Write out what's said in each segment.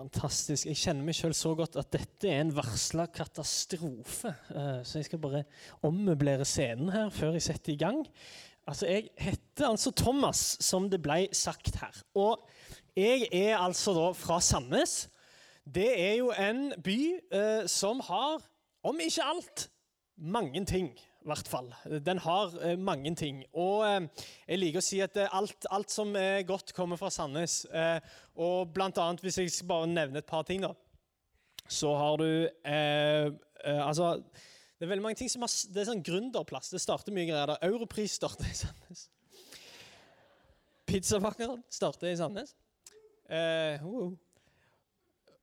Fantastisk. Jeg kjenner meg sjøl så godt at dette er en varsla katastrofe. Eh, Så jeg skal bare ommøblere scenen her før jeg setter i gang. Altså, Jeg heter altså Thomas, som det ble sagt her. Og jeg er altså da fra Sandnes. Det er jo en by eh, som har, om ikke alt, mange ting. I hvert fall. Den har eh, mange ting. Og eh, jeg liker å si at eh, alt, alt som er godt, kommer fra Sandnes. Eh, og blant annet, hvis jeg skal bare nevne et par ting, da, så har du eh, eh, Altså, det er veldig mange ting som har Det er sånn gründerplass. Det starter mye greier der. Europris starter i Sandnes. Pizzabakeren starter i Sandnes. Eh, uh.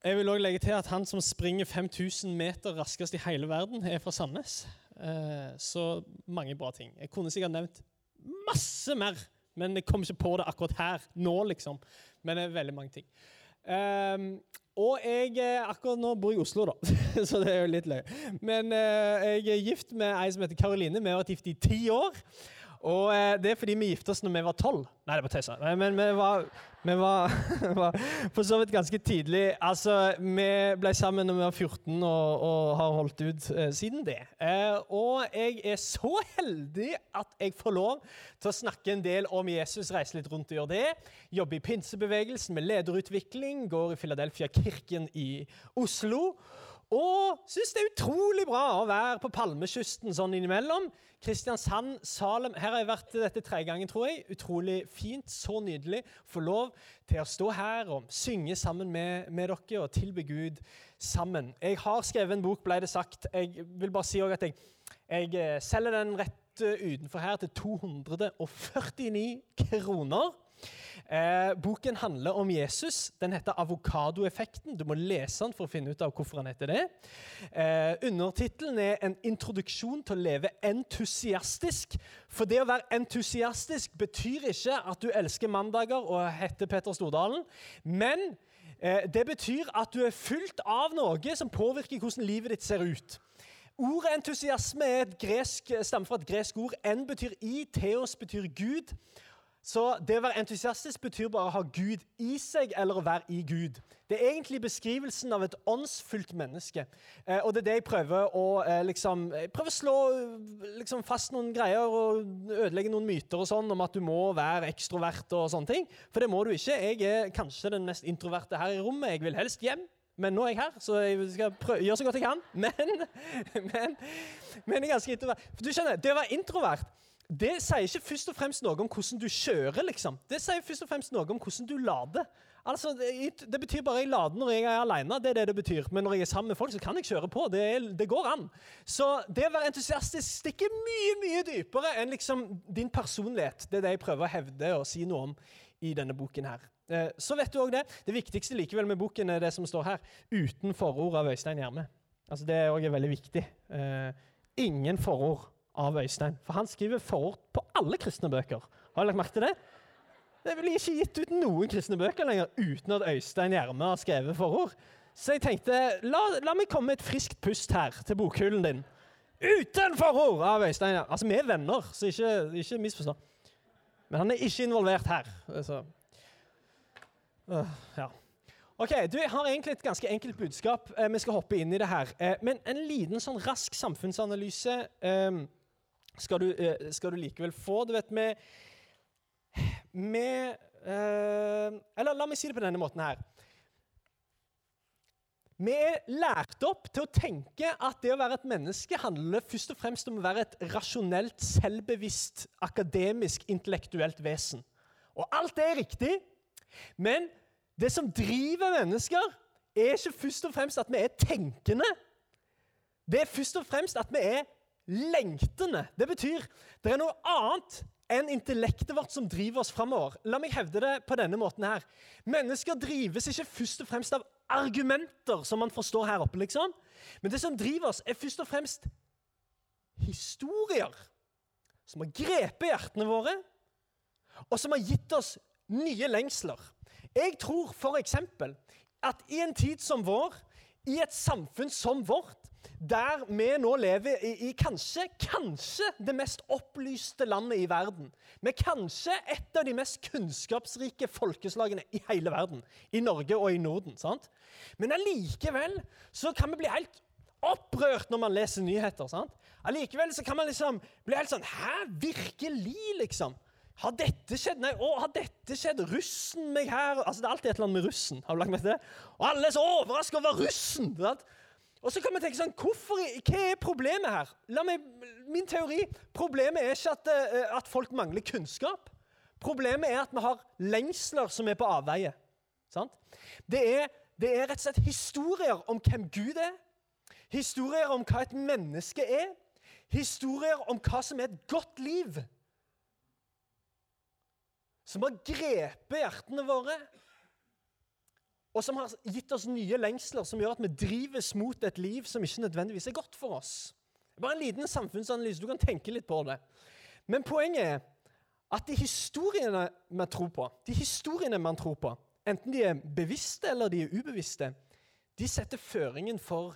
Jeg vil også legge til at han som springer 5000 meter raskest i hele verden, er fra Sandnes. Eh, så mange bra ting. Jeg kunne sikkert nevnt masse mer, men jeg kom ikke på det akkurat her nå, liksom. Men det er veldig mange ting. Ehm, og jeg, eh, akkurat nå bor i Oslo, da, så det er jo litt løye. Men eh, jeg er gift med ei som heter Karoline. Vi har vært gift i ti år. Og eh, det er fordi vi gifta oss når vi var tolv. Nei, det var tøysa. Nei, Men vi var, vi var, var for så vidt ganske tidlig. Altså, Vi ble sammen når vi var 14 og, og har holdt ut eh, siden det. Eh, og jeg er så heldig at jeg får lov til å snakke en del om Jesus, reise litt rundt og gjøre det. Jobbe i pinsebevegelsen med lederutvikling, går i Philadelphia-kirken i Oslo. Og syns det er utrolig bra å være på Palmekysten sånn innimellom. Kristiansand, Salem Her har jeg vært dette tre ganger, tror jeg. Utrolig fint, så nydelig. Få lov til å stå her og synge sammen med, med dere og tilbe Gud sammen. Jeg har skrevet en bok, ble det sagt. Jeg vil bare si at jeg, jeg eh, selger den rett eh, utenfor her til 249 kroner. Eh, boken handler om Jesus. Den heter 'Avokadoeffekten'. Du må lese den for å finne ut av hvorfor han heter det. Eh, Undertittelen er 'En introduksjon til å leve entusiastisk'. For det å være entusiastisk betyr ikke at du elsker mandager og heter Petter Stordalen. Men eh, det betyr at du er fylt av noe som påvirker hvordan livet ditt ser ut. Ordet entusiasme er et gresk, stammer fra et gresk ord. En betyr i, teos betyr Gud. Så det å være entusiastisk betyr bare å ha Gud i seg, eller å være i Gud. Det er egentlig beskrivelsen av et åndsfullt menneske. Eh, og det er det jeg prøver å eh, liksom prøver slå liksom, fast noen greier og ødelegge noen myter og sånn om at du må være ekstrovert og sånne ting. For det må du ikke. Jeg er kanskje den mest introverte her i rommet. Jeg vil helst hjem. Men nå er jeg her, så jeg skal prøve, gjøre så godt jeg kan. Men, men, men jeg er ganske introvert. For du skjønner, Det å være introvert det sier ikke først og fremst noe om hvordan du kjører. liksom. Det sier først og fremst noe om hvordan du lader. Altså, Det, det betyr bare jeg lader når jeg er alene. det er det det betyr. Men når jeg er sammen med folk, så kan jeg kjøre på. Det, det går an. Så det å være entusiastisk stikker mye mye dypere enn liksom din personlighet. Det er det jeg prøver å hevde og si noe om i denne boken her. Eh, Så vet du også det. Det viktigste likevel med boken er det som står her. Uten forord av Øystein Gjerme. Altså, det er også veldig viktig. Eh, ingen forord av Øystein. For han skriver forord på alle kristne bøker. Har du lagt merke til det? Det blir ikke gitt ut noen kristne bøker lenger uten at Øystein Gjerme har skrevet forord. Så jeg tenkte, la, la meg komme med et friskt pust her til bokhyllen din. Uten forord av Øystein. Altså, vi er venner, så ikke, ikke misforstå. Men han er ikke involvert her. Altså. Uh, ja. Ok, du, har egentlig et ganske enkelt budskap. Eh, vi skal hoppe inn i det her. Eh, men en liten sånn rask samfunnsanalyse eh, skal, du, eh, skal du likevel få. Du vet, med, med eh, Eller la meg si det på denne måten her. Vi er lært opp til å tenke at det å være et menneske handler først og fremst om å være et rasjonelt, selvbevisst, akademisk, intellektuelt vesen. Og alt det er riktig, men det som driver mennesker, er ikke først og fremst at vi er tenkende. Det er først og fremst at vi er lengtende. Det betyr det er noe annet enn intellektet vårt som driver oss framover. La meg hevde det på denne måten her. Mennesker drives ikke først og fremst av argumenter, som man forstår her oppe, liksom. Men det som driver oss, er først og fremst historier som har grepet hjertene våre, og som har gitt oss nye lengsler. Jeg tror f.eks. at i en tid som vår, i et samfunn som vårt, der vi nå lever i, i kanskje, kanskje det mest opplyste landet i verden. Med kanskje et av de mest kunnskapsrike folkeslagene i hele verden. I Norge og i Norden. sant? Men allikevel så kan vi bli helt opprørt når man leser nyheter. sant? Allikevel så kan man liksom bli helt sånn Hæ, virkelig, liksom? Har dette skjedd? Nei, å, har dette skjedd? Russen meg her? Altså, Det er alltid et eller annet med russen. Har du lagt med det? Og alle er så overraska over russen! Sant? Og så kan vi tenke sånn, hvorfor, Hva er problemet her? Meg, Min teori Problemet er ikke at, uh, at folk mangler kunnskap. Problemet er at vi har lengsler som er på avveie. Det er, det er rett og slett historier om hvem Gud er. Historier om hva et menneske er. Historier om hva som er et godt liv som har grepet hjertene våre, og som har gitt oss nye lengsler som gjør at vi drives mot et liv som ikke nødvendigvis er godt for oss. Bare en liten samfunnsanalyse. Du kan tenke litt på det. Men poenget er at de historiene vi tror på, de historiene man tror på, enten de er bevisste eller de er ubevisste, de setter føringen for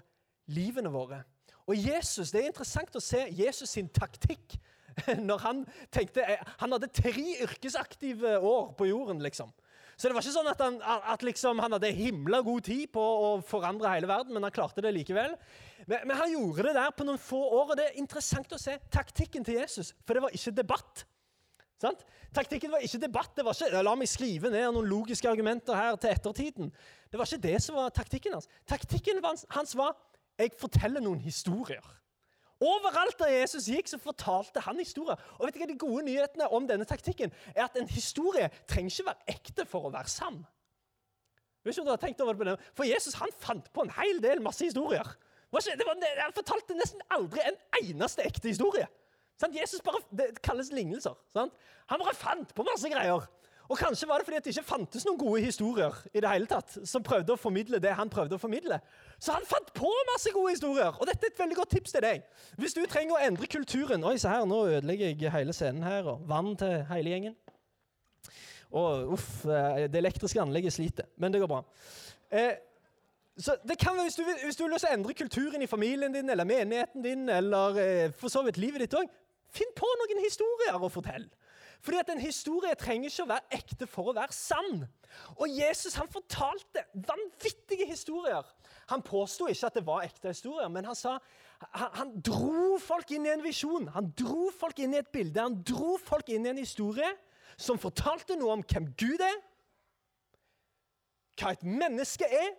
livene våre. Og Jesus, Det er interessant å se Jesus sin taktikk når han tenkte eh, Han hadde tre yrkesaktive år på jorden, liksom. Så det var ikke sånn at han, at liksom, han hadde himla god tid på å forandre hele verden, men han klarte det likevel. Men, men, han gjorde det der på noen få år, og det er interessant å se taktikken til Jesus. For det var ikke debatt. Sant? Taktikken var ikke debatt. det var ikke, La meg skrive ned noen logiske argumenter her til ettertiden. Det var ikke det som var taktikken hans. Taktikken hans var jeg forteller noen historier. Overalt der Jesus gikk, så fortalte han historier. Og vet du hva De gode nyhetene om denne taktikken er at en historie trenger ikke være ekte for å være sann. Vet ikke om du har tenkt over det på det? For Jesus han fant på en hel del masse historier. Det var, han fortalte nesten aldri en eneste ekte historie. Jesus bare, Det kalles lignelser. Sant? Han bare fant på masse greier. Og Kanskje var det fordi det ikke fantes noen gode historier i det hele tatt, som prøvde å formidle det han prøvde å formidle. Så han fant på masse gode historier. Og dette er et veldig godt tips til deg. Hvis du trenger å endre kulturen Oi, se her, nå ødelegger jeg hele scenen her. Og vann til hele gjengen. Og uff, eh, det elektriske anlegget sliter. Men det går bra. Eh, så det kan være, hvis du, hvis du vil endre kulturen i familien din eller menigheten din, eller eh, for så vidt livet ditt òg, finn på noen historier å fortelle. Fordi at En historie trenger ikke å være ekte for å være sann. Og Jesus han fortalte vanvittige historier. Han påsto ikke at det var ekte historier, men han sa han, han, dro folk inn i en visjon. Han dro folk inn i et bilde. Han dro folk inn i en historie som fortalte noe om hvem Gud er, hva et menneske er,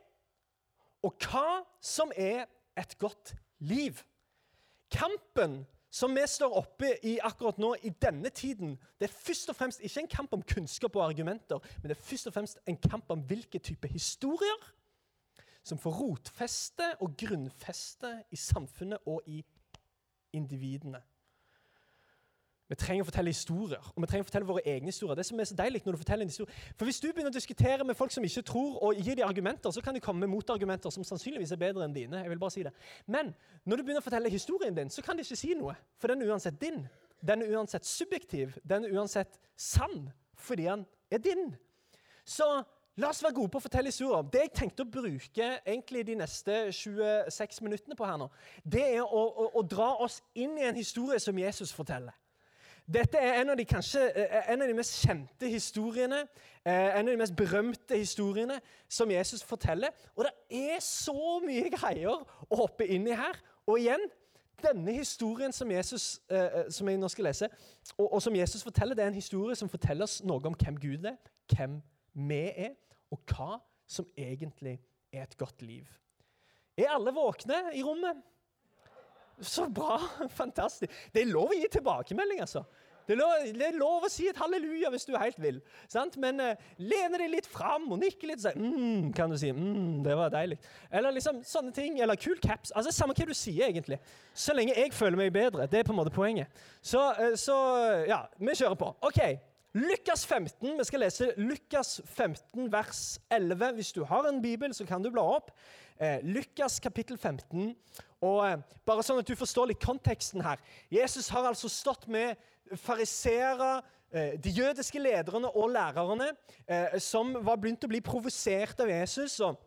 og hva som er et godt liv. Kampen som vi står oppe i akkurat nå, i denne tiden, det er først og fremst ikke en kamp om kunnskap og argumenter, men det er først og fremst en kamp om hvilke type historier som får rotfeste og grunnfeste i samfunnet og i individene. Vi trenger å fortelle historier, og vi trenger å fortelle våre egne historier. Det som er så deilig når du forteller en historie. For Hvis du begynner å diskutere med folk som ikke tror, og gir dem argumenter, så kan de komme med motargumenter som sannsynligvis er bedre enn dine. jeg vil bare si det. Men når du begynner å fortelle historien din, så kan de ikke si noe. For den er uansett din. Den er uansett subjektiv. Den er uansett sann fordi den er din. Så La oss være gode på å fortelle historier. Det jeg tenkte å bruke egentlig de neste 26 minuttene på her nå, det er å, å, å dra oss inn i en historie som Jesus forteller. Dette er en av de, kanskje, eh, en av de mest kjente historiene, eh, en av de mest berømte historiene som Jesus forteller. Og det er så mye greier å hoppe inn i her. Og igjen, denne historien som, Jesus, eh, som jeg nå skal lese, og, og, som Jesus forteller, det er en historie som forteller oss noe om hvem Gud er, hvem vi er, og hva som egentlig er et godt liv. Er alle våkne i rommet? Så bra! Fantastisk. Det er lov å gi tilbakemelding, altså. Det er, lov, det er lov, å si et halleluja hvis du helt vil. Sant? Men uh, lene deg litt fram og nikke litt. Så, mm, kan du si. Mm, det var deilig. Eller liksom sånne ting. Eller kul caps. Altså, Samme hva du sier, egentlig. Så lenge jeg føler meg bedre. Det er på en måte poenget. Så, uh, så ja, vi kjører på. OK. Lukas 15. Vi skal lese Lukas 15, vers 11. Hvis du har en bibel, så kan du bla opp. Uh, Lukas kapittel 15. Og eh, bare sånn at du forstår litt konteksten her. Jesus har altså stått med fariseere, eh, de jødiske lederne og lærerne, eh, som var begynt å bli provosert av Jesus. og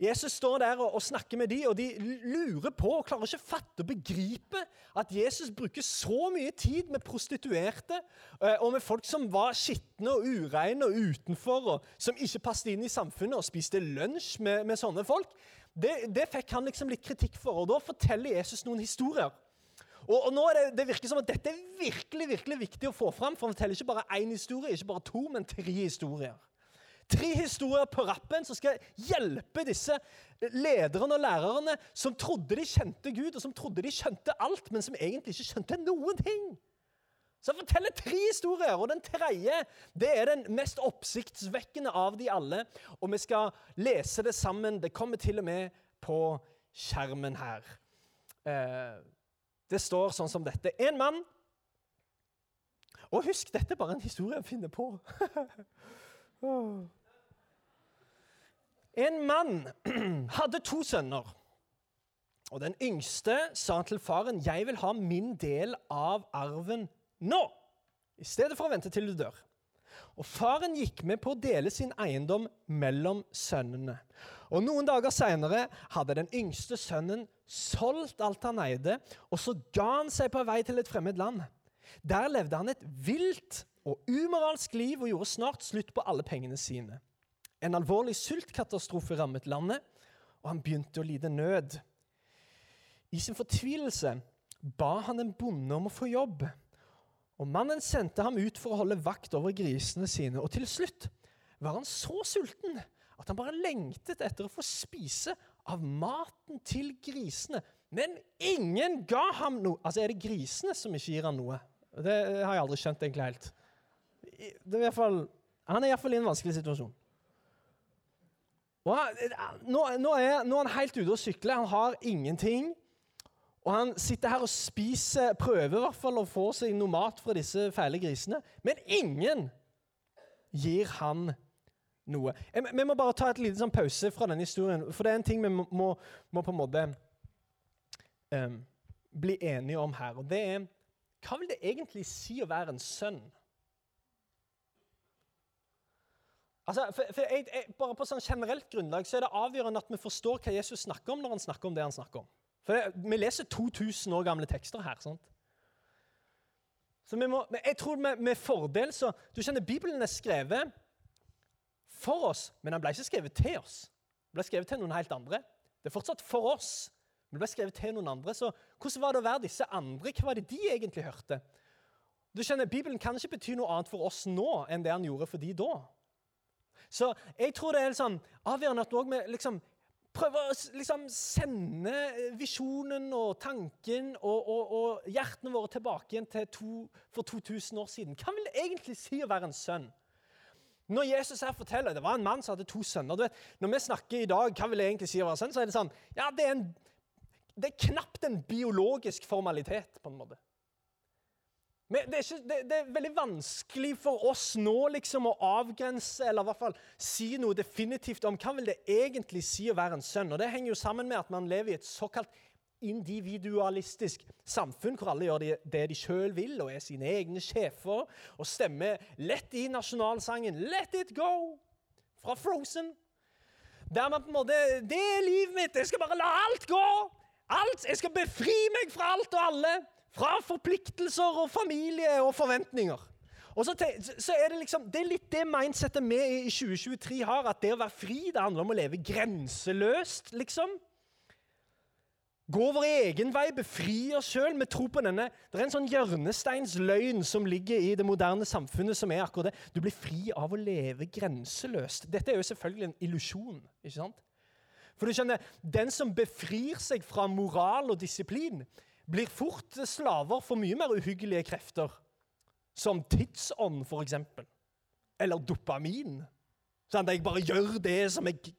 Jesus står der og, og snakker med dem, og de lurer på og klarer ikke fatte og begripe at Jesus bruker så mye tid med prostituerte eh, og med folk som var skitne og ureine og utenfor, og som ikke passet inn i samfunnet, og spiste lunsj med, med sånne folk. Det, det, fikk han liksom litt kritikk for, og da forteller Jesus noen historier. Og, og nå er det, det, virker som at Dette er virkelig virkelig viktig å få fram, for han forteller ikke bare én historie, ikke bare to, men tre historier. Tre historier på rappen som skal hjelpe disse lederne og lærerne som trodde de kjente Gud, og som trodde de skjønte alt, men som egentlig ikke skjønte noen ting. Så jeg forteller tre historier, og den tredje det er den mest oppsiktsvekkende av de alle. Og vi skal lese det sammen. Det kommer til og med på skjermen her. Eh, det står sånn som dette. En mann Og husk, dette er bare en historie han finner på. En mann hadde to sønner. Og Den yngste sa til faren, 'Jeg vil ha min del av arven nå.' I stedet for å vente til du dør. Og Faren gikk med på å dele sin eiendom mellom sønnene. Og Noen dager seinere hadde den yngste sønnen solgt alt han eide, og så ga han seg på vei til et fremmed land. Der levde han et vilt og umoralsk liv og gjorde snart slutt på alle pengene sine. En alvorlig sultkatastrofe rammet landet, og han begynte å lide nød. I sin fortvilelse ba han en bonde om å få jobb. Og Mannen sendte ham ut for å holde vakt over grisene sine. Og til slutt var han så sulten at han bare lengtet etter å få spise av maten til grisene. Men ingen ga ham noe. Altså, Er det grisene som ikke gir ham noe? Det har jeg aldri skjønt egentlig helt. Det er i hvert fall, han er iallfall i en vanskelig situasjon. Han, nå, nå, er, nå, er, han helt ute å sykle. Han har ingenting. Og han sitter her og spiser, prøver i hvert fall å få seg noe mat fra disse fæle grisene. Men ingen gir han noe. Vi må bare ta et lite sånn pause fra denne historien, for det er en ting vi må, må, må på en måte um, bli enige om her. Og det er hva vil det egentlig si å være en sønn? Altså, for, for jeg, jeg, bare På sånn generelt grunnlag så er det avgjørende at vi forstår hva Jesus snakker om når han snakker om det han snakker om. For det, Vi leser 2000 år gamle tekster her. sant? Så vi må, jeg tror med, med fordel så, du kjenner Bibelen er skrevet for oss, men den ble ikke skrevet til oss. Den ble skrevet til noen helt andre. Det er fortsatt for oss, men den ble skrevet til noen andre. Så hvordan var det å være disse andre? Hva var det de egentlig hørte? Du skjønner, Bibelen kan ikke bety noe annet for oss nå enn det han gjorde for de da. Så jeg tror det er sånn avgjørende at vi liksom prøver å liksom sende visjonen og tanken og, og, og, hjertene våre tilbake igjen til to, for 2000 år siden. Hva vil det egentlig si å være en sønn? Når Jesus her forteller, Det var en mann som hadde to sønner. du vet, Når vi snakker i dag, hva vil det egentlig si å være sønn, så er det sånn ja, det er, en, det er knapt en biologisk formalitet. på en måte. Det er, ikke, det, det er, veldig vanskelig for oss nå liksom å avgrense eller i hvert fall si noe definitivt om hva vil det egentlig si å være en sønn. Og Det henger jo sammen med at man lever i et såkalt individualistisk samfunn, hvor alle gjør det de sjøl vil og er sine egne sjefer, og stemmer lett i nasjonalsangen 'Let it go' fra Frozen. Der man på en måte 'Det er livet mitt. Jeg skal bare la alt gå.' Alt, Jeg skal befri meg fra alt og alle. Fra forpliktelser og familie og forventninger. Og så, så er Det liksom, det er litt det mindsettet vi i 2023 har, at det å være fri det handler om å leve grenseløst. liksom. Gå vår egen vei, befri oss sjøl. Vi tror på denne. Det er en sånn hjørnesteinsløgn som ligger i det moderne samfunnet, som er akkurat det. Du blir fri av å leve grenseløst. Dette er jo selvfølgelig en illusjon. ikke sant? For du skjønner, Den som befrir seg fra moral og disiplin, blir fort slaver for mye mer uhyggelige krefter, som tidsånd, f.eks. Eller dopamin. Sånn at jeg bare gjør det som jeg,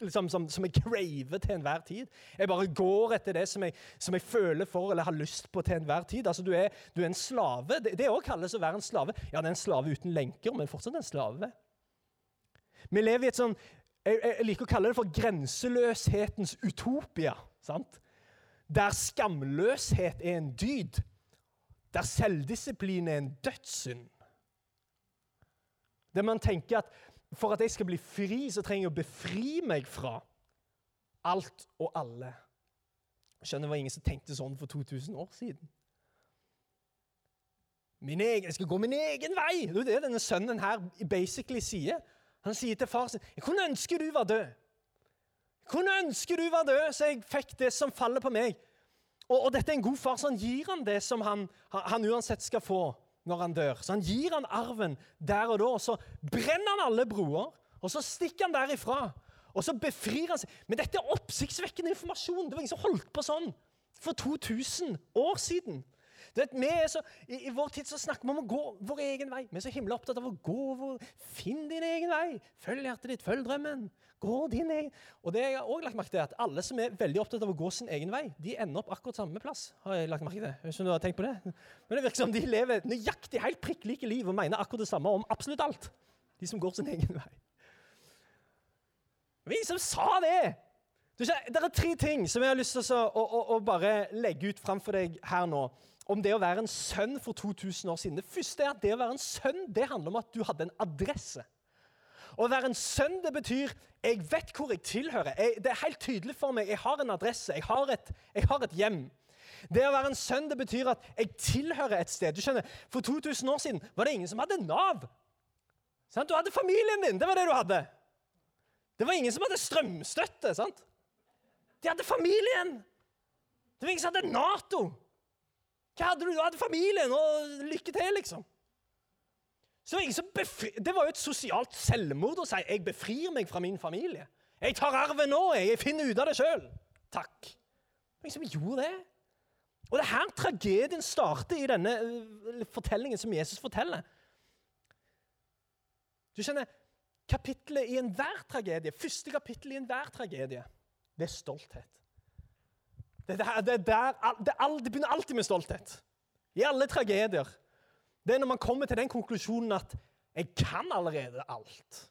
liksom, som, som jeg craver til enhver tid. Jeg bare går etter det som jeg, som jeg, føler for eller har lyst på til enhver tid. Altså, Du er, du er en slave. Det òg kalles å være en slave. Ja, det er en slave uten lenker, men fortsatt en slave. Vi lever i et sånn jeg, jeg liker å kalle det for grenseløshetens utopia. sant? Der skamløshet er en dyd, der selvdisiplin er en dødssynd. Der man tenker at for at jeg skal bli fri, så trenger jeg å befri meg fra alt og alle. Skjønner det var ingen som tenkte sånn for 2000 år siden. Min egen, jeg skal gå min egen vei! Det er det denne sønnen her basically sier. Han sier til far sin jeg kunne ønske du var død. Kunne ønske du var død, så jeg fikk det som faller på meg. Og, og dette er en god far, så han gir han det som han, han uansett skal få når han dør. Så han gir han arven der og da. Og så brenner han alle broer, og så stikker han derifra. Og så befrir han seg. Men dette er oppsiktsvekkende informasjon. Det var ingen som holdt på sånn for 2000 år siden. Vet, så, i, i, vår tid så snakker vi om å gå vår egen vei. Vi er så himla opptatt av å gå vår Finn din egen vei. Følg hjertet ditt, følg drømmen. Gå din egen Og det jeg har også lagt merke til er at Alle som er veldig opptatt av å gå sin egen vei, de ender opp akkurat samme plass. har jeg lagt merke til. Vet du har tenkt på det. Men det virker som de lever nøyaktig helt prikk like liv og mener akkurat det samme om absolutt alt. De som går sin egen vei. Vi som sa det! Det er tre ting som jeg har lyst til å, å, å, å bare legge ut framfor deg her nå om det å være en sønn for 2000 år siden. Det første er at det å være en sønn det handler om at du hadde en adresse. Å være en sønn det betyr jeg vet hvor jeg tilhører. Jeg, det er helt tydelig for meg. Jeg har en adresse. Jeg har et, jeg har et hjem. Det å være en sønn det betyr at jeg tilhører et sted. Du skjønner, For 2000 år siden var det ingen som hadde Nav. Sant? Du hadde familien din. Det var det du hadde. Det var ingen som hadde strømstøtte. sant? De hadde familien. Det var ingen som hadde Nato. Hva hadde du? Du hadde familien, og lykke til, liksom. Så det var jo et sosialt selvmord å si 'jeg befrir meg fra min familie'. 'Jeg tar arven nå, jeg finner ut av det sjøl'. Takk. Det var ingen som gjorde det. Og det er her tragedien starter i denne uh, fortellingen som Jesus forteller. Du skjønner, Kapittelet i enhver tragedie, første kapittel i enhver tragedie, det er stolthet. Det, der, det, der, det, det, begynner alltid med stolthet. I alle tragedier. Det er når man kommer til den konklusjonen at 'jeg kan allerede alt'.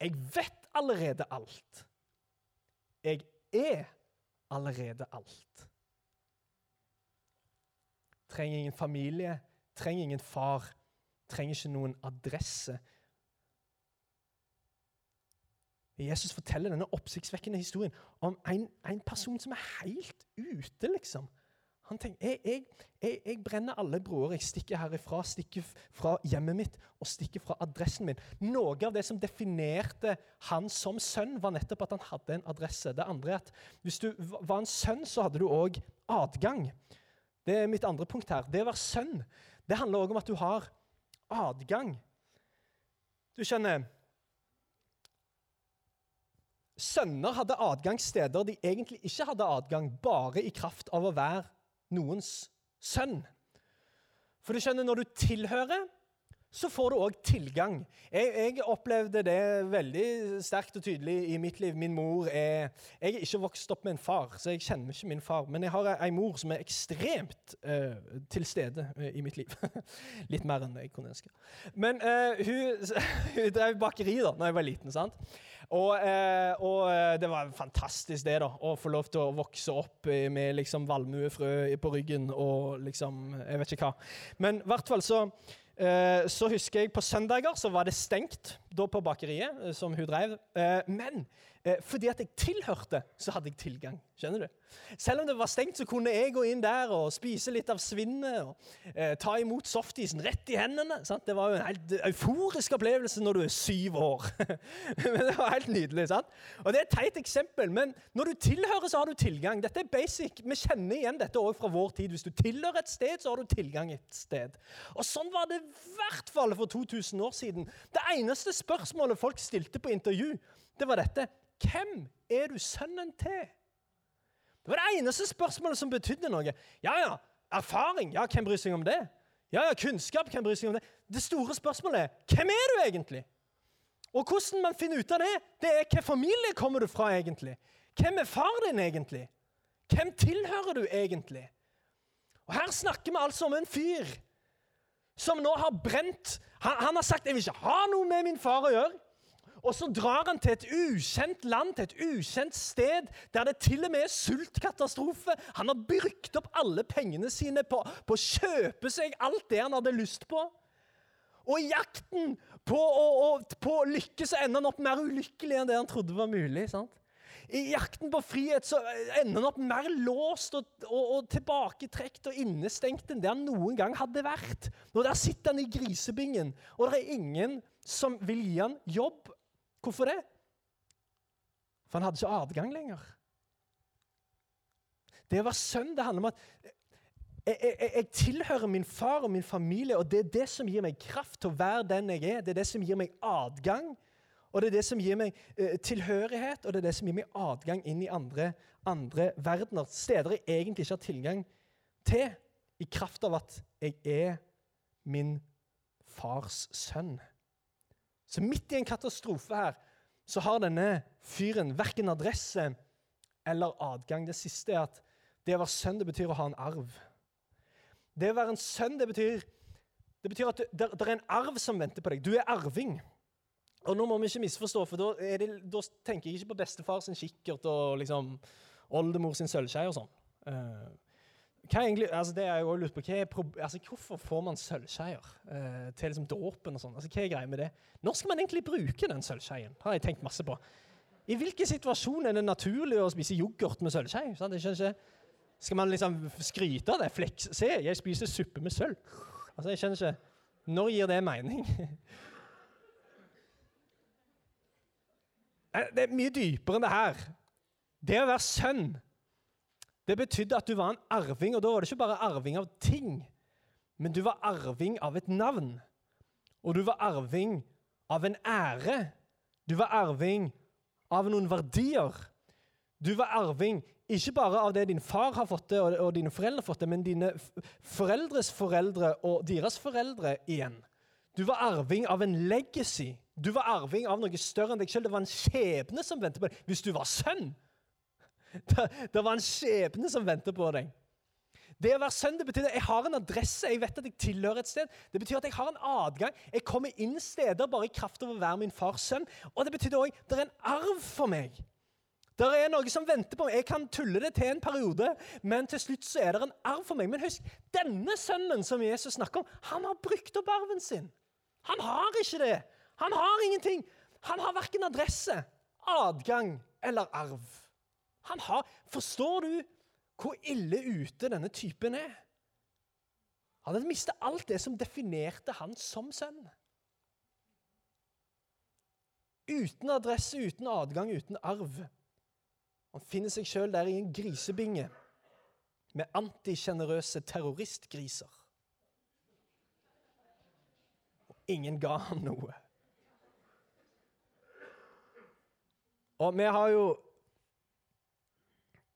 Jeg vet allerede alt. Jeg er allerede alt. Trenger ingen familie, trenger ingen far, trenger ikke noen adresse Jesus forteller denne oppsiktsvekkende historien om en, en, person som er helt ute, liksom. Han tenker jeg, jeg, jeg, jeg brenner alle broer. Jeg stikker herifra, stikker fra hjemmet mitt og stikker fra adressen min. Noe av det som definerte han som sønn, var nettopp at han hadde en adresse. Det andre er at Hvis du var en sønn, så hadde du òg adgang. Det er mitt andre punkt her. Det å være sønn det handler òg om at du har adgang. Du skjønner Sønner hadde adgang steder de egentlig ikke hadde adgang, bare i kraft av å være noens sønn. For du skjønner, når du tilhører, så får du òg tilgang. Jeg, jeg, opplevde det veldig sterkt og tydelig i mitt liv. Min mor er Jeg er ikke vokst opp med en far, så jeg kjenner ikke min far. Men jeg har ei mor som er ekstremt uh, til stede uh, i mitt liv. Litt mer enn jeg kunne ønske. Men uh, hun, hun drev bakeri da når jeg var liten. sant? Og, og, det var fantastisk det da, å få lov til å vokse opp med liksom valmuefrø på ryggen og liksom Jeg vet ikke hva. Men i hvert fall så Eh, så husker jeg På søndager så var det stengt da på bakeriet eh, som hun drev. Eh, men fordi at jeg tilhørte, så hadde jeg tilgang. Skjønner du? Selv om det var stengt, så kunne jeg gå inn der og spise litt av svinnet. og eh, Ta imot softisen rett i hendene. Sant? Det var jo en helt euforisk opplevelse når du er syv år. men Det var helt nydelig. sant? Og Det er et teit eksempel, men når du tilhører, så har du tilgang. Dette er basic. Vi kjenner igjen dette også fra vår tid. Hvis du tilhører et sted, så har du tilgang et sted. Og Sånn var det i hvert fall for 2000 år siden. Det eneste spørsmålet folk stilte på intervju, det var dette. Hvem er du sønnen til? Det var det eneste spørsmålet som betydde noe. Ja, ja, erfaring. Ja, hvem bryr seg om det? Ja, ja, kunnskap. Hvem bryr seg om det? Det store spørsmålet er hvem er du egentlig? Og hvordan man finner ut av det, det er hvilken familie kommer du fra egentlig? Hvem er far din egentlig? Hvem tilhører du egentlig? Og Her snakker vi altså om en fyr som nå har brent Han, han har sagt 'jeg vil ikke ha noe med min far å gjøre'. Og så drar han til et ukjent land, til et ukjent sted, der det til og med er sultkatastrofe. Han har brukt opp alle pengene sine på, på å kjøpe seg alt det han hadde lyst på. Og i jakten på å, på å lykkes ender han opp mer ulykkelig enn det han trodde var mulig. sant? I jakten på frihet så ender han opp mer låst og, og, og tilbaketrekt og innestengt enn det han noen gang hadde vært. Nå Der sitter han i grisebingen, og det er ingen som vil gi han jobb. Hvorfor det? For han hadde ikke adgang lenger. Det å være sønn det handler om at jeg, jeg, jeg, tilhører min far og min familie, og det er det som gir meg kraft til å være den jeg er. Det er det som gir meg adgang og det er det som gir meg eh, tilhørighet, og det er det som gir meg adgang inn i andre, andre verdener. Steder jeg egentlig ikke har tilgang til, i kraft av at jeg er min fars sønn. Så midt i en katastrofe her så har denne fyren verken adresse eller adgang. Det siste er at det å være sønn det betyr å ha en arv. Det å være en sønn det betyr, det betyr at det, er en arv som venter på deg. Du er arving. Og nå må vi ikke misforstå, for da, det, da tenker jeg ikke på bestefar sin kikkert og liksom oldemor sin sølvskje og sånn. Egentlig, altså det er jo lurt på, er, altså Hvorfor får man sølvskeier uh, til liksom dåpen og sånn? Altså, hva er greia med det? Når skal man egentlig bruke den sølvskeien? har jeg tenkt masse på. I hvilken situasjon er det naturlig å spise yoghurt med sølvskje? Skal man liksom skryte av det? Flex, se, jeg spiser suppe med sølv. Altså, jeg skjønner ikke. Når gir det mening? Eh, det er mye dypere enn det her. Det å være sønn, det betydde at du var en arving. Og da var det ikke bare arving av ting, men du var arving av et navn. Og du var arving av en ære. Du var arving av noen verdier. Du var arving ikke bare av det din far har fått det, og, og dine foreldre har fått det, men dine foreldres foreldre og deres foreldre igjen. Du var arving av en legacy. Du var arving av noe større enn deg selv. Det var en skjebne som ventet på deg. Hvis du var sønn, det, var en skjebne som ventet på deg. Det å være sønn det betyr at jeg har en adresse, jeg vet at jeg tilhører et sted. Det betyr at jeg har en adgang. Jeg kommer inn steder bare i kraft av å være min fars sønn. Og det betyr òg det er en arv for meg. Det er noe som venter på meg. Jeg kan tulle det til en periode, men til slutt så er det en arv for meg. Men husk, denne sønnen som Jesus snakker om, han har brukt opp arven sin. Han har ikke det. Han har ingenting. Han har verken adresse, adgang eller arv. Han har Forstår du hvor ille ute denne typen er? Han hadde mistet alt det som definerte han som sønn. Uten adresse, uten adgang, uten arv. Han finner seg sjøl der i en grisebinge med antisjenerøse terroristgriser. Og ingen ga ham noe. Og vi har jo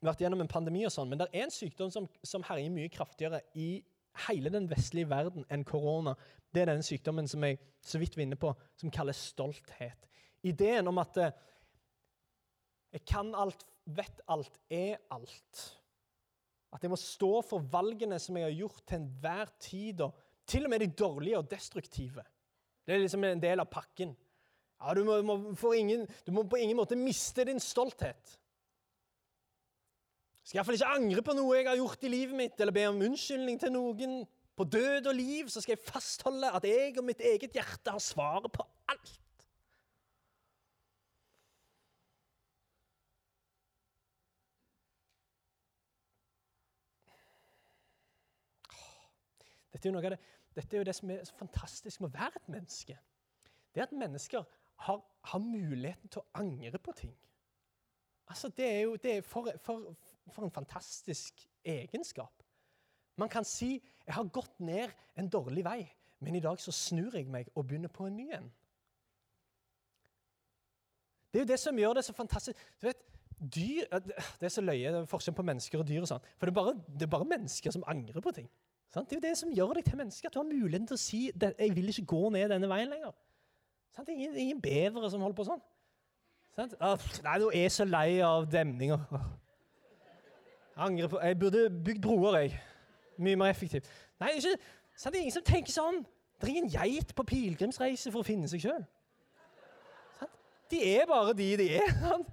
vært gjennom en pandemi, og sånn, men det er en sykdom som, som herjer mye kraftigere i hele den vestlige verden enn korona. Det er denne sykdommen som jeg så vidt var inne på, som kalles stolthet. Ideen om at eh, jeg kan alt, vet alt, er alt. At jeg må stå for valgene som jeg har gjort til enhver tid, og til og med de dårlige og destruktive. Det er liksom en del av pakken. Ja, du, må, må ingen, du må på ingen måte miste din stolthet. Skal iallfall ikke angre på noe jeg har gjort i livet mitt, eller be om unnskyldning til noen. På død og liv så skal jeg fastholde at jeg og mitt eget hjerte har svaret på alt. Dette er, det, dette er jo det som er så fantastisk med å være et menneske. Det at mennesker har, har, muligheten til å angre på ting. Altså, det er jo det er for, for, for, en fantastisk egenskap. Man kan si 'jeg har gått ned en dårlig vei', men i dag så snur jeg meg og begynner på en ny en. Det er jo det som gjør det så fantastisk. Du vet, dyr, Det er så løye det er forskjell på mennesker og dyr. og sånn. For det er, bare, det er bare mennesker som angrer på ting. Sant? Det er jo det som gjør deg til menneske. At du har muligheten til å si 'jeg vil ikke gå ned denne veien lenger'. Sant? Ingen, ingen bevere som holder på sånn. Sant? nei, du er så lei av demninger. Angrer på Jeg burde bygd broer, jeg. Mye mer effektivt. Nei, ikke, er det ingen som tenker sånn. Det er ingen geit på pilegrimsreise for å finne seg sjøl. De er bare de de er. Sant?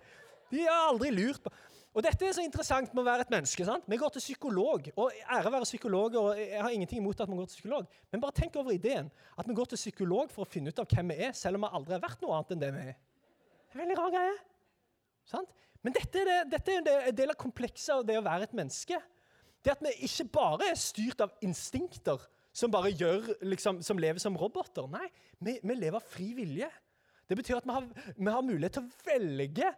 De har aldri lurt på Og dette er så interessant med å være et menneske. sant? Vi går til psykolog. og Ære være psykologer, og jeg har ingenting imot at vi går til psykolog. Men bare tenk over ideen at vi går til psykolog for å finne ut av hvem vi er, selv om vi aldri har vært noe annet enn det vi er. Det er veldig rar greie. Sant? Men dette er, det, dette er en del av komplekset av det å være et menneske. Det at vi ikke bare er styrt av instinkter som gjør, liksom, som lever som roboter. Nei, vi, vi lever av fri vilje. Det betyr at vi har, vi har mulighet til å velge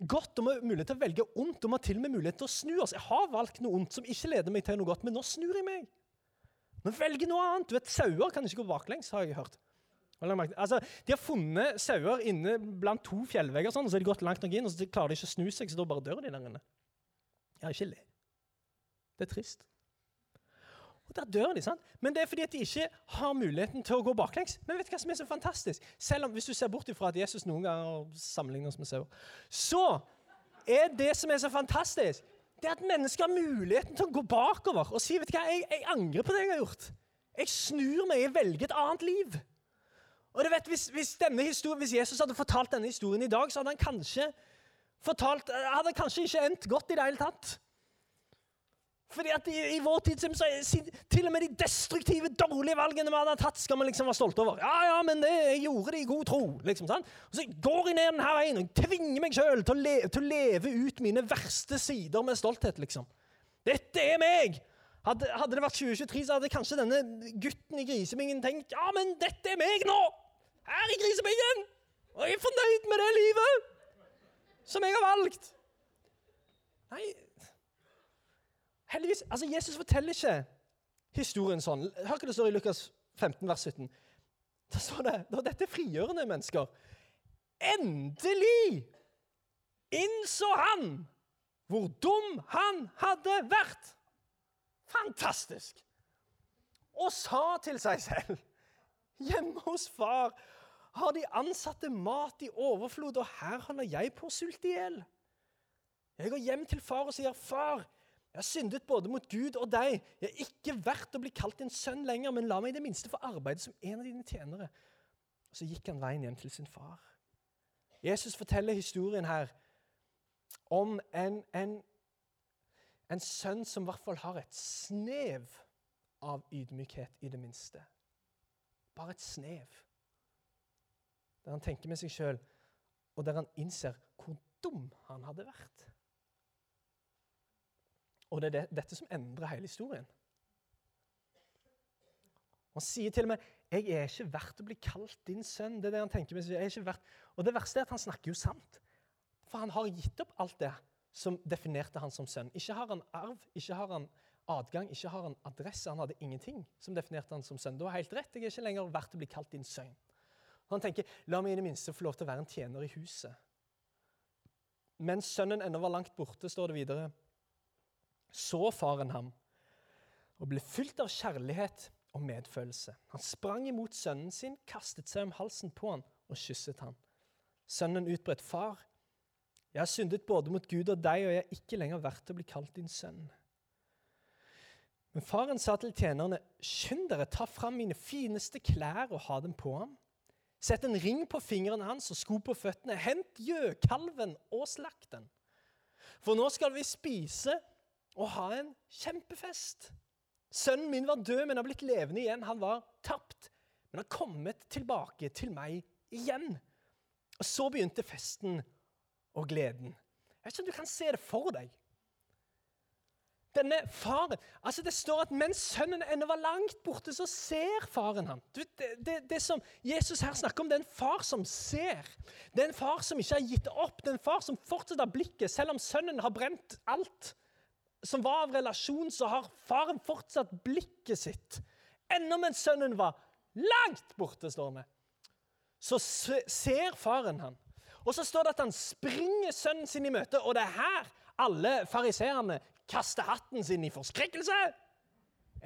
godt og mulighet til å velge ondt. Og vi har til og med mulighet til å snu oss. Jeg har valgt noe ondt som ikke leder meg til noe godt, men nå snur jeg meg. Nå velger noe annet. Du vet, Sauer kan ikke gå baklengs, har jeg hørt. Altså, de har funnet sauer inne blant to fjellvegger, sånn, og så har de gått langt nok inn, og så klarer de ikke å snu seg, så da bare dør de der inne. Ja, ikke le. Det er trist. Og Der dør de, sant? Men det er fordi at de ikke har muligheten til å gå baklengs. Men vet du hva som er så fantastisk? Selv om, Hvis du ser bort ifra at Jesus noen ganger sammenligner oss med sauer, så er det som er så fantastisk, det er at mennesker har muligheten til å gå bakover og si vet du hva, jeg, jeg angrer på det jeg har gjort. Jeg snur meg, jeg velger et annet liv. Og du vet, hvis, hvis, hvis, Jesus hadde fortalt denne historien i dag, så hadde han kanskje fortalt, hadde kanskje ikke endt godt i det hele tatt. Fordi at i, i, vår tid så til og med de destruktive, dårlige valgene vi hadde tatt, skal vi liksom være stolte over. Ja, ja, men det, jeg gjorde det i god tro. liksom, sant? Og Så går jeg ned denne veien og tvinger meg sjøl til, til, å leve ut mine verste sider med stolthet. liksom. Dette er meg! Hadde, hadde, det vært 2023, så hadde kanskje denne gutten i Grisebingen tenkt ja, men dette er meg nå! Her i Grisebingen! Og jeg er fornøyd med det livet som jeg har valgt. Nei, Heldigvis, altså Jesus forteller ikke historien sånn. Hør hva det står i Lukas 15, vers 17. Da står det da dette er frigjørende mennesker. Endelig innså han hvor dum han hadde vært. Fantastisk! Og sa til seg selv Hjemme hos far har de ansatte mat i overflod, og her holder jeg på å sulte i hjel. Jeg går hjem til far og sier, 'Far, jeg har syndet både mot Gud og deg. Jeg er ikke verdt å bli kalt din sønn lenger, men la meg i det minste få arbeide som en av dine tjenere. Og Så gikk han veien hjem til sin far. Jesus forteller historien her om en, en, en sønn som i hvert fall har et snev av ydmykhet, i det minste. Bare et snev. Der han tenker med seg sjøl, og der han innser hvor dum han hadde vært. Og det er det, dette som endrer hele historien. Han sier til og med 'Jeg er ikke verdt å bli kalt din sønn'. Det er det han tenker med seg. jeg er ikke verdt. Og det verste er at han snakker jo sant. For han har gitt opp alt det som definerte han som sønn. Ikke har han arv, ikke har han adgang, ikke har han adresse. Han hadde ingenting som definerte han som sønn. Du har helt rett, jeg er ikke lenger verdt å bli kalt din sønn. Han tenker 'la meg i det minste få lov til å være en tjener i huset'. Mens sønnen ennå var langt borte, står det videre, så faren ham og ble fylt av kjærlighet og medfølelse. Han sprang imot sønnen sin, kastet seg om halsen på han og kysset han. Sønnen utbredt 'Far, jeg har syndet både mot Gud og deg, og jeg er ikke lenger verdt å bli kalt din sønn.' Men faren sa til tjenerne, 'Skynd dere, ta fram mine fineste klær og ha dem på ham.' Sett en ring på fingrene hans og sko på føttene. Hent gjøkalven og slakt den. For nå skal vi spise og ha en kjempefest. Sønnen min var død, men har blitt levende igjen. Han var tapt, men har kommet tilbake til meg igjen. Og Så begynte festen og gleden. Jeg vet ikke om du kan se det for deg. Denne faren, altså Det står at mens sønnen ennå var langt borte, så ser faren ham. Det, det, det, som Jesus her snakker om, det er en far som ser. Det er en far som ikke har gitt opp. Det er en far som fortsetter blikket, selv om sønnen har brent alt som var av relasjon, så har faren fortsatt blikket sitt. Enda mens sønnen var langt borte, står vi, Så ser faren han. Og så står det at han springer sønnen sin i møte, og det er her alle fariseerne kaster hatten sin i forskrekkelse.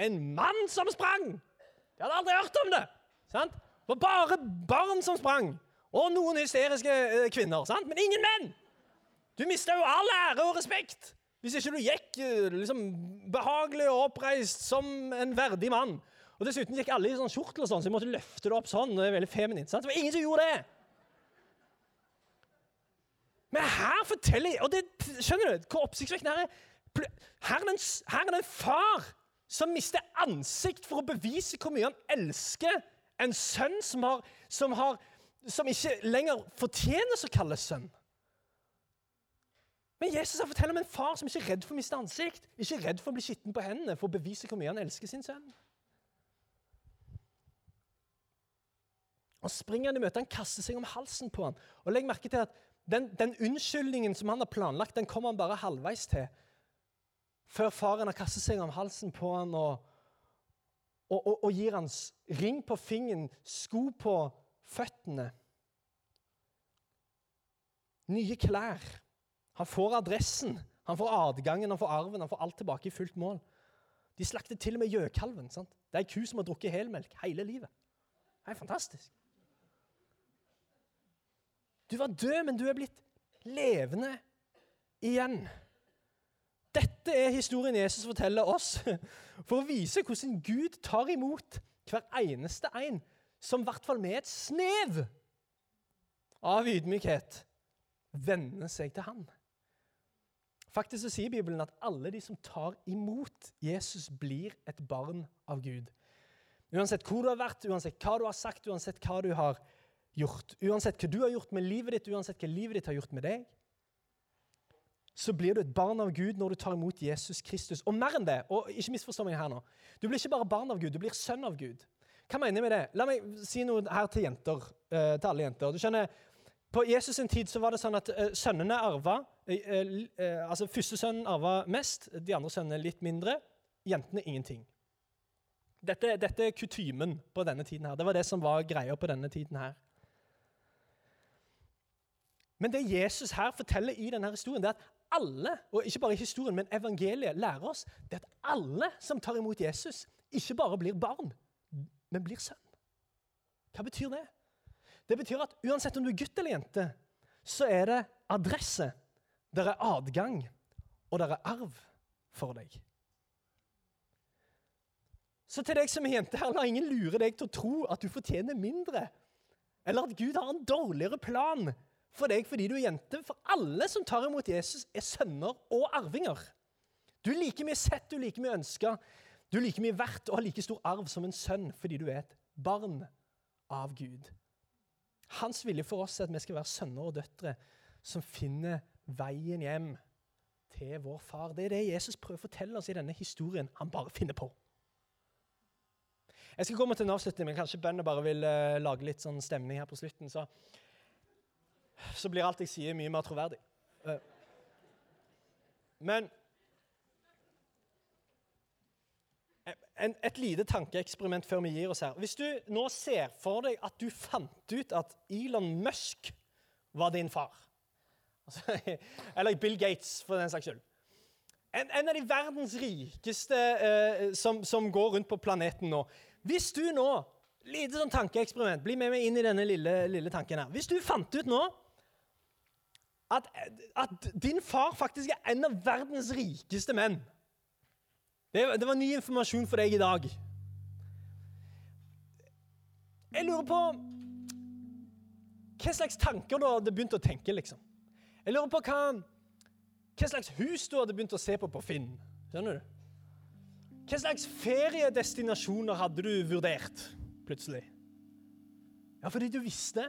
En mann som sprang! De hadde aldri hørt om det. sant? Det var bare barn som sprang. Og noen hysteriske eh, kvinner. sant? Men ingen menn! Du mista jo all ære og respekt. Hvis ikke du gikk eh, liksom, behagelig og oppreist som en verdig mann. Og Dessuten gikk alle i sånn kjortel, og sånn, så jeg måtte løfte det opp sånn. Det er veldig feminint. Sant? Det var ingen som gjorde det. Men her forteller og det, Skjønner du hvor oppsiktsvekkende her er? Er, her er det en far som mister ansikt for å bevise hvor mye han elsker en sønn som, har, som, har, som ikke lenger fortjener å kalles sønn. Men Jesus har forteller om en far som ikke er redd for å miste ansikt, ikke er redd for å bli skitten på hendene for å bevise hvor mye han elsker sin sønn. Og springer han i møte, han kaster seg om halsen på han. Og legg merke til at den, den unnskyldningen som han har planlagt, den kommer han bare halvveis til. Før faren har kastet seg om halsen på han og, og, og, og gir hans ring på fingeren, sko på føttene. Nye klær. Han får adressen, han får adgangen, han får arven, han får alt tilbake i fullt mål. De slakter til og med gjøkalven. sant? Det er ei ku som har drukket helmelk hele livet. Det er fantastisk. Du var død, men du er blitt levende igjen. Dette er historien Jesus forteller oss for å vise hvordan Gud tar imot hver eneste en som i hvert fall med et snev av ydmykhet vender seg til Han. Faktisk så sier Bibelen at alle de som tar imot Jesus, blir et barn av Gud. Uansett hvor du har vært, uansett hva du har sagt, uansett hva du har gjort. Uansett hva du har gjort med livet ditt, uansett hva livet ditt har gjort med deg, så blir du et barn av Gud når du tar imot Jesus Kristus. Og mer enn det, og ikke misforstå meg her nå, du blir ikke bare barn av Gud, du blir sønn av Gud. Hva mener jeg med det? La meg si noe her til jenter, uh, til alle jenter. Du skjønner, På Jesus' sin tid så var det sånn at uh, sønnene arva uh, altså Første sønnen arva mest, de andre sønnene litt mindre. Jentene ingenting. Dette, dette er kutymen på denne tiden. her. Det var det som var greia på denne tiden. her. Men det Jesus her forteller i denne historien, det er at alle, og ikke bare historien, men evangeliet lærer oss, det at alle som tar imot Jesus, ikke bare blir barn, men blir sønn. Hva betyr det? Det betyr at uansett om du er gutt eller jente, så er det adresse, der er adgang, og der er arv for deg. Så til deg som er jente her, la ingen lure deg til å tro at du fortjener mindre, eller at Gud har en dårligere plan for deg fordi du er jente. For alle som tar imot Jesus, er sønner og arvinger. Du er like mye sett, du er like mye ønska, du er like mye verdt og har like stor arv som en sønn fordi du er et barn av Gud. Hans vilje for oss er at vi skal være sønner og døtre som finner veien hjem til vår far. Det er det Jesus prøver å fortelle oss i denne historien han bare finner på. Jeg skal komme til en avslutning, men kanskje bøndene bare vil uh, lage litt sånn stemning her på slutten. Så så blir alt jeg sier, mye mer troverdig. Eh, men en, et lite tankeeksperiment før vi gir oss her. Hvis du nå ser for deg at du fant ut at Elon Musk var din far Eller Bill Gates, for den saks skyld. En, en av de verdens rikeste eh, som, som, går rundt på planeten nå. Hvis du nå Lite sånn tankeeksperiment. Bli med meg inn i denne lille, lille tanken her. Hvis du fant ut nå at, at, din far faktisk er en av verdens rikeste menn. Det, det, var ny informasjon for deg i dag. Jeg lurer på hva slags tanker du hadde begynt å tenke. liksom. Jeg lurer på hva, hva slags hus du hadde begynt å se på på Finn. Skjønner du? Hva slags feriedestinasjoner hadde du vurdert plutselig? Ja, fordi du visste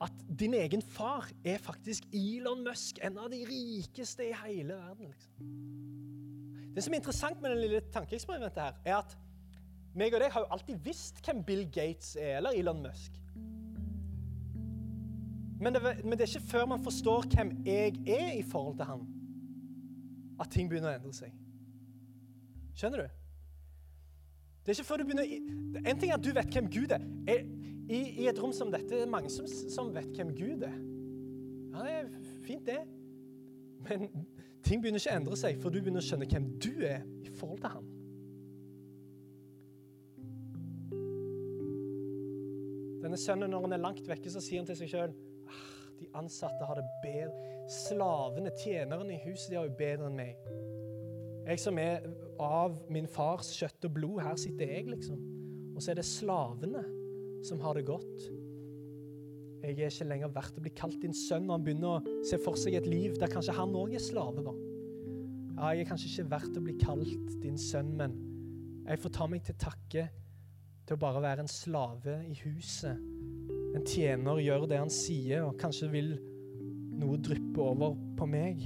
at din egen far er faktisk Elon Musk, en av de rikeste i hele verden. Liksom. Det som er interessant med den lille tankeeksperimentet, her, er at meg og deg har jo alltid visst hvem Bill Gates er, eller Elon Musk. Men det, men det er ikke før man forstår hvem jeg er i forhold til han, at ting begynner å endre seg. Skjønner du? Det er ikke før du begynner En ting er at du vet hvem Gud er. er i, I, et rom som dette er det mange som, som, vet hvem Gud er. Ja, det er fint, det. Men ting begynner ikke å endre seg for du begynner å skjønne hvem du er i forhold til ham. Denne sønnen, når han er langt vekke, så sier han til seg sjøl ah, de ansatte har det bedre. Slavene, tjenerne i huset, de har jo bedre enn meg. Jeg som er av min fars kjøtt og blod, her sitter jeg, liksom. Og så er det slavene som har det godt. Jeg er ikke lenger verdt å bli kalt din sønn. Og han begynner å se for seg et liv der kanskje han òg er slave. da. Ja, jeg er kanskje ikke verdt å bli kalt din sønn, men jeg får ta meg til takke til å bare være en slave i huset. En tjener gjør det han sier, og kanskje vil noe dryppe over på meg.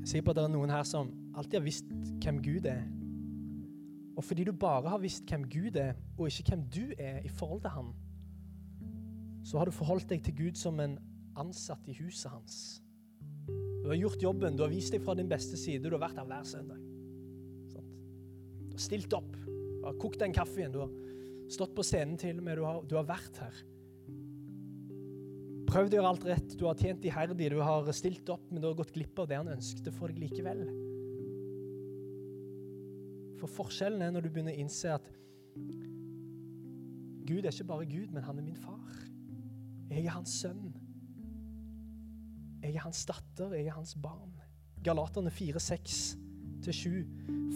Jeg sier på at det er noen her som alltid har visst hvem Gud er. Og fordi du bare har visst hvem Gud er, og ikke hvem du er i forhold til han, så har du forholdt deg til Gud som en ansatt i huset hans. Du har gjort jobben, du har vist deg fra din beste side, du har vært her hver søndag. Du har stilt opp, du har kokt den kaffen, du har stått på scenen til og med, du har, du har vært her. Prøvd å gjøre alt rett, du har tjent iherdig, du har stilt opp, men du har gått glipp av det han ønsket for deg likevel. For forskjellen er når du begynner å innse at Gud er ikke bare Gud, men han er min far. Jeg er hans sønn. Jeg er hans datter, jeg er hans barn. Galaterne 4, 6-7.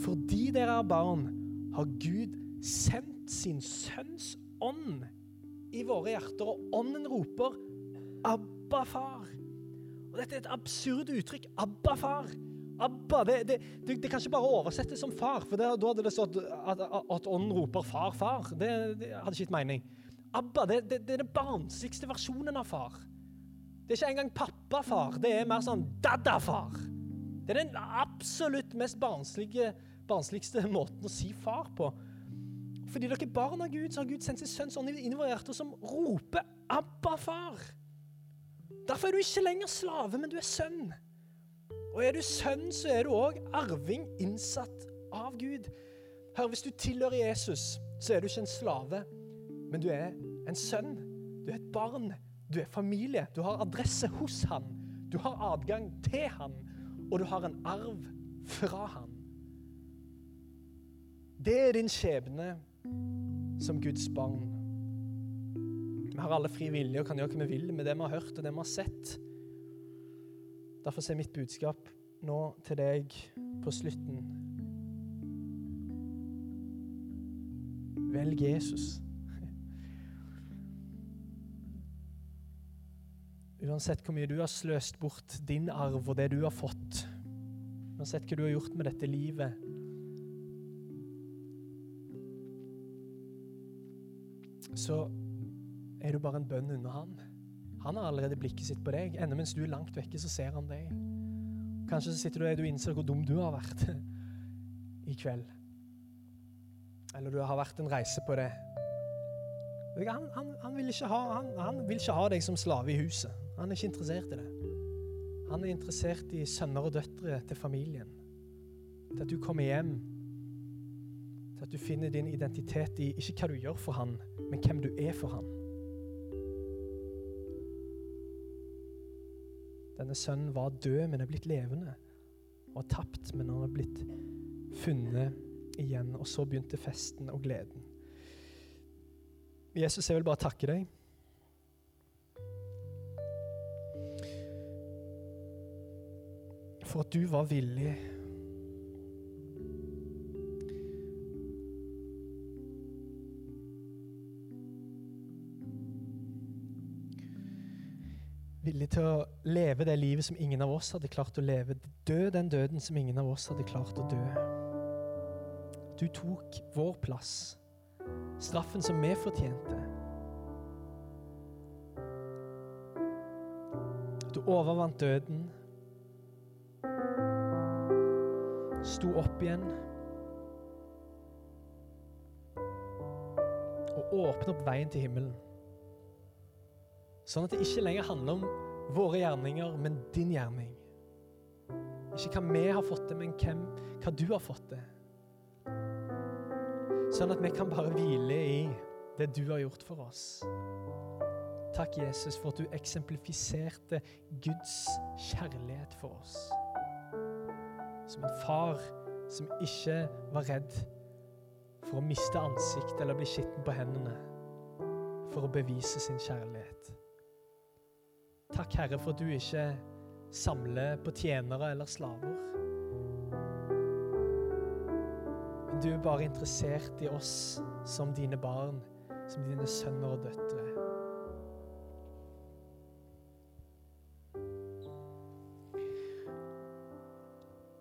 Fordi dere er barn, har Gud sendt sin sønns ånd i våre hjerter, og ånden roper 'Abba, far'. Og Dette er et absurd uttrykk. 'Abba, far'. Abba det, det, det, det, kan ikke bare oversettes som far, for da hadde det stått at, at ånden roper 'far, far'. Det, hadde ikke gitt mening. Abba det, er den barnsligste versjonen av far. Det er ikke engang pappa-far, det er mer sånn dadda-far. Det er den absolutt mest barnsligste måten å si far på. Fordi dere er barn av Gud, så har Gud sendt sin sønn sånn inn i våre hjerter som roper 'Abba, far'. Derfor er du ikke lenger slave, men du er sønn. Og er du sønn, så er du òg arving innsatt av Gud. Hør, Hvis du tilhører Jesus, så er du ikke en slave, men du er en sønn. Du er et barn. Du er familie. Du har adresse hos han. Du har adgang til han, og du har en arv fra han. Det er din skjebne som Guds barn. Vi har alle fri vilje og kan gjøre hva vi vil med det vi har hørt og det vi har sett. Derfor er mitt budskap nå til deg på slutten Velg Jesus. Uansett hvor mye du har sløst bort din arv og det du har fått, uansett hva du har gjort med dette livet Så er du bare en bønn under han. Han har allerede blikket sitt på deg. Enda mens du er langt vekke, så ser han deg. Kanskje så sitter du og du innser hvor dum du har vært i kveld. Eller du har vært en reise på det. Han, han, han, vil ha, han, vil ikke ha, deg som slave i huset. Han er ikke interessert i det. Han er interessert i sønner og døtre til familien. Til at du kommer hjem. Til at du finner din identitet i ikke hva du gjør for han, men hvem du er for han. Denne sønnen var død, men er blitt levende. Og tapt, men han er blitt funnet igjen. Og så begynte festen og gleden. Jesus, jeg vil bare takke deg. For at du var villig villig til å leve det livet som ingen av oss hadde klart å leve. Dø den døden som ingen av oss hadde klart å dø. Du tok vår plass. Straffen som vi fortjente. Du overvant døden. Sto opp igjen. Og åpnet opp veien til himmelen. Sånn at det ikke lenger handler om våre gjerninger, men din gjerning. Ikke hva vi har fått til, men hvem, hva du har fått til. Sånn at vi kan bare hvile i det du har gjort for oss. Takk, Jesus, for at du eksemplifiserte Guds kjærlighet for oss. Som en far som ikke var redd for å miste ansiktet eller bli skitten på hendene for å bevise sin kjærlighet. Takk, Herre, for at du ikke samler på tjenere eller slaver. Men du er bare interessert i oss som dine barn, som dine sønner og døtre.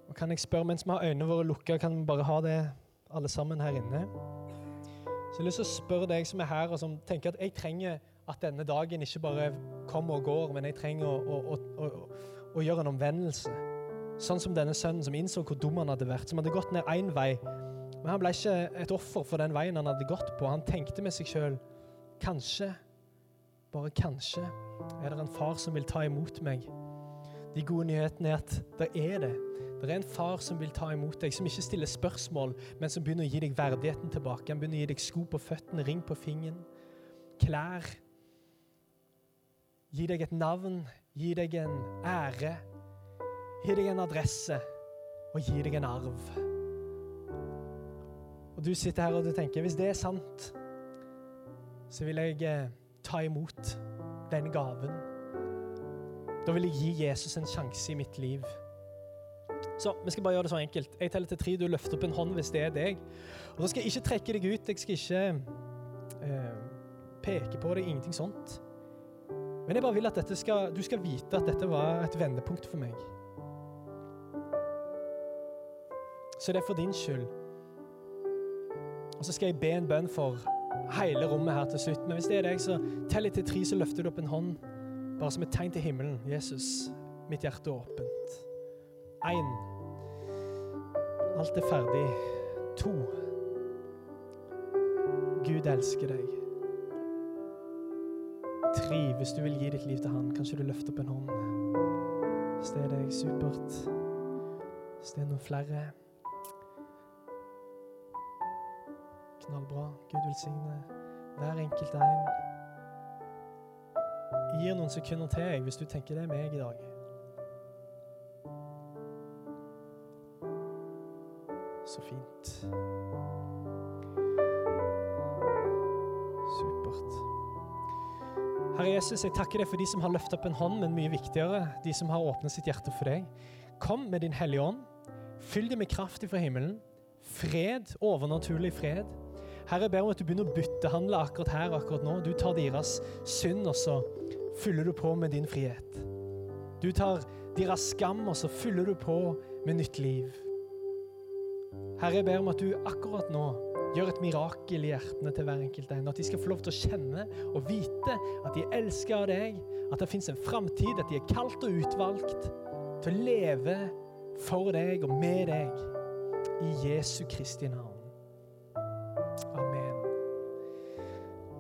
Og kan jeg spørre, mens vi har øynene våre lukka, kan vi bare ha det alle sammen her inne? Så jeg har lyst til å spørre deg som er her og som tenker at jeg trenger at denne dagen ikke bare kommer og går, men jeg trenger å, å, å, å gjøre en omvendelse. Sånn som denne sønnen som innså hvor dum han hadde vært, som hadde gått ned én vei. Men han ble ikke et offer for den veien han hadde gått på. Han tenkte med seg sjøl kanskje, bare kanskje, er det en far som vil ta imot meg. De gode nyhetene er at det er det. Det er en far som vil ta imot deg, som ikke stiller spørsmål, men som begynner å gi deg verdigheten tilbake. Han begynner å gi deg sko på føttene, ring på fingeren, klær. Gi deg et navn, gi deg en ære, gi deg en adresse og gi deg en arv. Og du sitter her og du tenker hvis det er sant, så vil jeg eh, ta imot den gaven. Da vil jeg gi Jesus en sjanse i mitt liv. Så vi skal bare gjøre det så enkelt. Jeg teller til tre, du løfter opp en hånd hvis det er deg. Og Da skal jeg ikke trekke deg ut, jeg skal ikke eh, peke på deg, ingenting sånt. Men jeg bare vil at skal, du skal vite at dette var et vendepunkt for meg. Så det er for din skyld. Og så skal jeg be en bønn for hele rommet her til slutt. Men hvis det er deg, så tell litt til tre, så løfter du opp en hånd. Bare som et tegn til himmelen. Jesus, mitt hjerte er åpent. Én. Alt er ferdig. To. Gud elsker deg. Tre. Hvis du vil gi ditt liv til Han, kanskje du løfter opp en hånd. Hvis det er deg, supert. Hvis det er noen flere Knallbra. Gud velsigne hver enkelt en. Gir noen sekunder til jeg, hvis du tenker det er meg i dag. Så fint. Jesus, jeg takker deg for de som har løftet opp en hånd, men mye viktigere, de som har åpnet sitt hjerte for deg. Kom med din Hellige Ånd. Fyll dem med kraft fra himmelen. Fred, overnaturlig fred. Herre, jeg ber om at du begynner å byttehandle akkurat her og akkurat nå. Du tar deres synd, og så fyller du på med din frihet. Du tar deres skam, og så fyller du på med nytt liv. Herre, jeg ber om at du akkurat nå gjør et mirakel i hjertene til hver enkelt en. At de skal få lov til å kjenne og vite at de er elsket av deg, at det fins en framtid, at de er kalt og utvalgt til å leve for deg og med deg. I Jesu Kristi navn. Amen.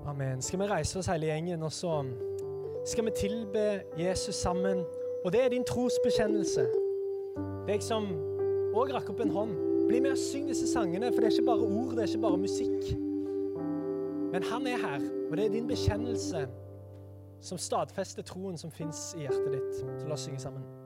Amen. Skal vi reise oss hele gjengen, og så skal vi tilbe Jesus sammen. Og det er din trosbekjennelse. Deg som òg rakk opp en hånd. Bli med og syng disse sangene, for det er ikke bare ord, det er ikke bare musikk. Men han er her, og det er din bekjennelse som stadfester troen som fins i hjertet ditt. Så la oss synge sammen.